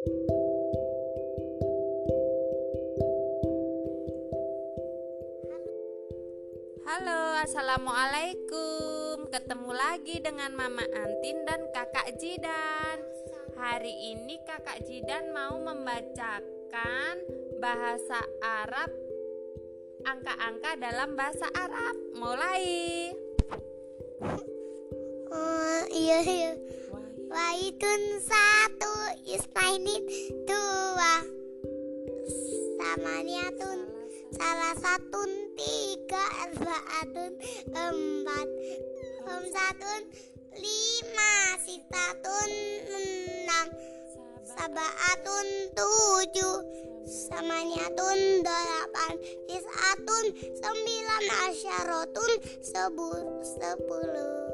Halo, assalamualaikum. Ketemu lagi dengan Mama Antin dan Kakak Jidan. Hari ini Kakak Jidan mau membacakan bahasa Arab, angka-angka dalam bahasa Arab. Mulai. Oh iya iya. Wahidun satu, isnainin dua, samaniatun salah satu tiga, arbaatun empat, homsatun lima, sitatun enam, sabaatun tujuh, samaniatun delapan, tisatun sembilan, asyarotun sepuluh.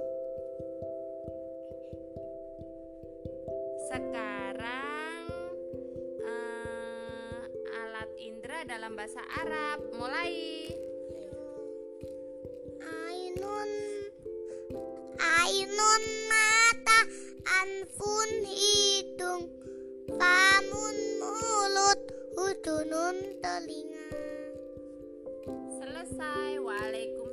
Dalam bahasa Arab. Mulai. Ainun Ainun mata Anfun hidung Pamun mulut Hudunun telinga Selesai. Waalaikumsalam.